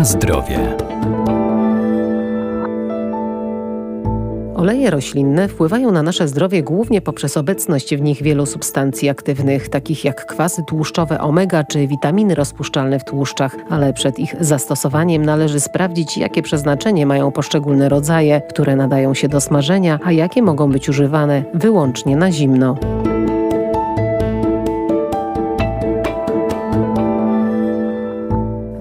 Na zdrowie. Oleje roślinne wpływają na nasze zdrowie głównie poprzez obecność w nich wielu substancji aktywnych, takich jak kwasy tłuszczowe omega czy witaminy rozpuszczalne w tłuszczach, ale przed ich zastosowaniem należy sprawdzić, jakie przeznaczenie mają poszczególne rodzaje, które nadają się do smażenia, a jakie mogą być używane wyłącznie na zimno.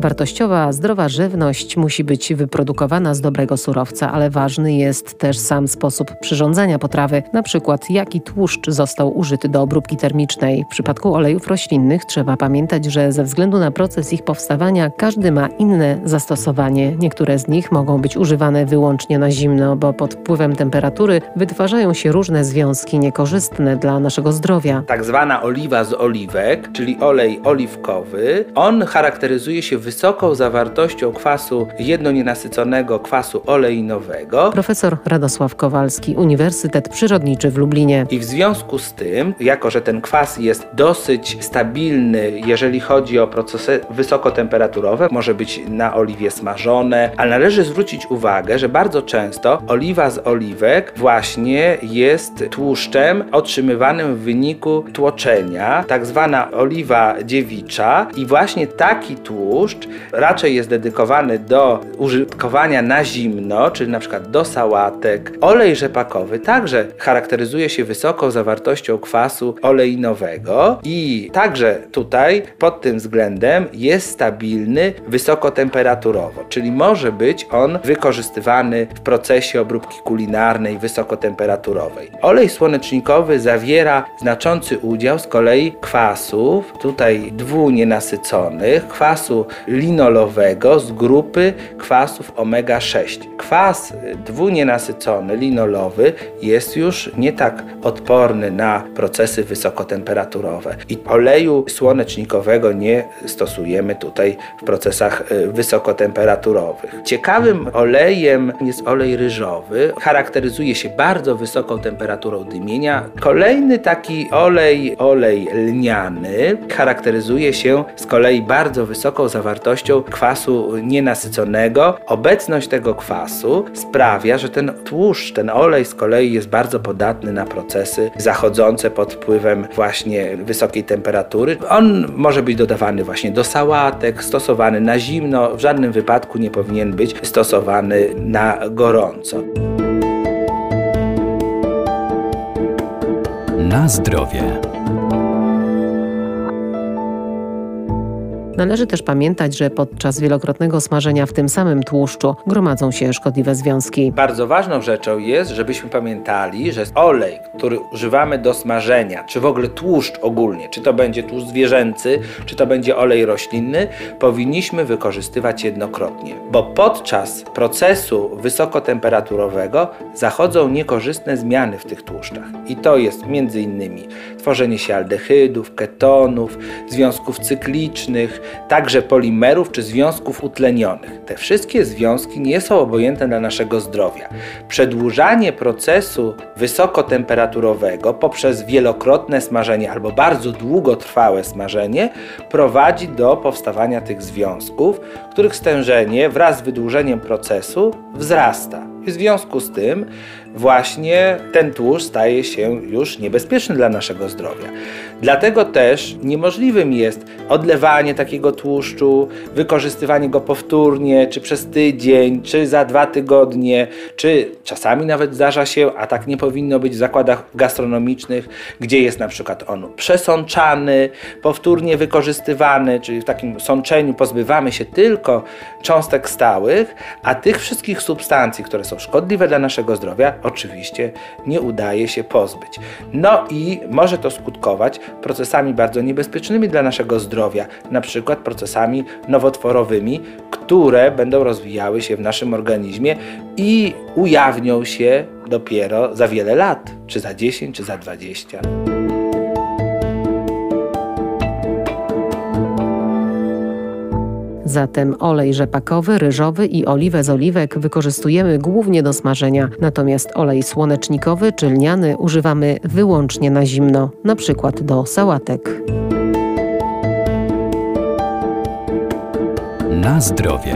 Wartościowa, zdrowa żywność musi być wyprodukowana z dobrego surowca, ale ważny jest też sam sposób przyrządzania potrawy, na przykład jaki tłuszcz został użyty do obróbki termicznej. W przypadku olejów roślinnych trzeba pamiętać, że ze względu na proces ich powstawania każdy ma inne zastosowanie. Niektóre z nich mogą być używane wyłącznie na zimno, bo pod wpływem temperatury wytwarzają się różne związki niekorzystne dla naszego zdrowia. Tak zwana oliwa z oliwek, czyli olej oliwkowy, on charakteryzuje się wysoką zawartością kwasu jednonienasyconego kwasu oleinowego. Profesor Radosław Kowalski, Uniwersytet Przyrodniczy w Lublinie. I w związku z tym, jako że ten kwas jest dosyć stabilny, jeżeli chodzi o procesy wysokotemperaturowe, może być na oliwie smażone, ale należy zwrócić uwagę, że bardzo często oliwa z oliwek właśnie jest tłuszczem otrzymywanym w wyniku tłoczenia, tak zwana oliwa dziewicza i właśnie taki tłuszcz raczej jest dedykowany do użytkowania na zimno, czyli na przykład do sałatek. Olej rzepakowy także charakteryzuje się wysoką zawartością kwasu oleinowego i także tutaj pod tym względem jest stabilny wysokotemperaturowo, czyli może być on wykorzystywany w procesie obróbki kulinarnej wysokotemperaturowej. Olej słonecznikowy zawiera znaczący udział z kolei kwasów, tutaj dwunienasyconych, kwasu linolowego z grupy kwasów omega-6. Kwas dwunienasycony linolowy jest już nie tak odporny na procesy wysokotemperaturowe i oleju słonecznikowego nie stosujemy tutaj w procesach y, wysokotemperaturowych. Ciekawym olejem jest olej ryżowy. Charakteryzuje się bardzo wysoką temperaturą dymienia. Kolejny taki olej, olej lniany, charakteryzuje się z kolei bardzo wysoką zawartością zawartością kwasu nienasyconego. Obecność tego kwasu sprawia, że ten tłuszcz, ten olej z kolei jest bardzo podatny na procesy zachodzące pod wpływem właśnie wysokiej temperatury. On może być dodawany właśnie do sałatek, stosowany na zimno, w żadnym wypadku nie powinien być stosowany na gorąco. Na zdrowie. Należy też pamiętać, że podczas wielokrotnego smażenia w tym samym tłuszczu gromadzą się szkodliwe związki. Bardzo ważną rzeczą jest, żebyśmy pamiętali, że olej, który używamy do smażenia, czy w ogóle tłuszcz ogólnie, czy to będzie tłuszcz zwierzęcy, czy to będzie olej roślinny, powinniśmy wykorzystywać jednokrotnie, bo podczas procesu wysokotemperaturowego zachodzą niekorzystne zmiany w tych tłuszczach. I to jest między innymi tworzenie się aldehydów, ketonów, związków cyklicznych, także polimerów czy związków utlenionych. Te wszystkie związki nie są obojętne dla naszego zdrowia. Przedłużanie procesu wysokotemperaturowego poprzez wielokrotne smażenie albo bardzo długotrwałe smażenie prowadzi do powstawania tych związków, których stężenie wraz z wydłużeniem procesu wzrasta. W związku z tym właśnie ten tłuszcz staje się już niebezpieczny dla naszego zdrowia. Dlatego też niemożliwym jest odlewanie takiego tłuszczu, wykorzystywanie go powtórnie, czy przez tydzień, czy za dwa tygodnie, czy czasami nawet zdarza się, a tak nie powinno być w zakładach gastronomicznych, gdzie jest na przykład on przesączany, powtórnie wykorzystywany, czyli w takim sączeniu pozbywamy się tylko cząstek stałych, a tych wszystkich substancji, które są szkodliwe dla naszego zdrowia, oczywiście nie udaje się pozbyć. No i może to skutkować procesami bardzo niebezpiecznymi dla naszego zdrowia, na przykład procesami nowotworowymi, które będą rozwijały się w naszym organizmie i ujawnią się dopiero za wiele lat, czy za 10, czy za 20. Zatem olej rzepakowy, ryżowy i oliwę z oliwek wykorzystujemy głównie do smażenia, natomiast olej słonecznikowy czy lniany używamy wyłącznie na zimno, na przykład do sałatek. Na zdrowie.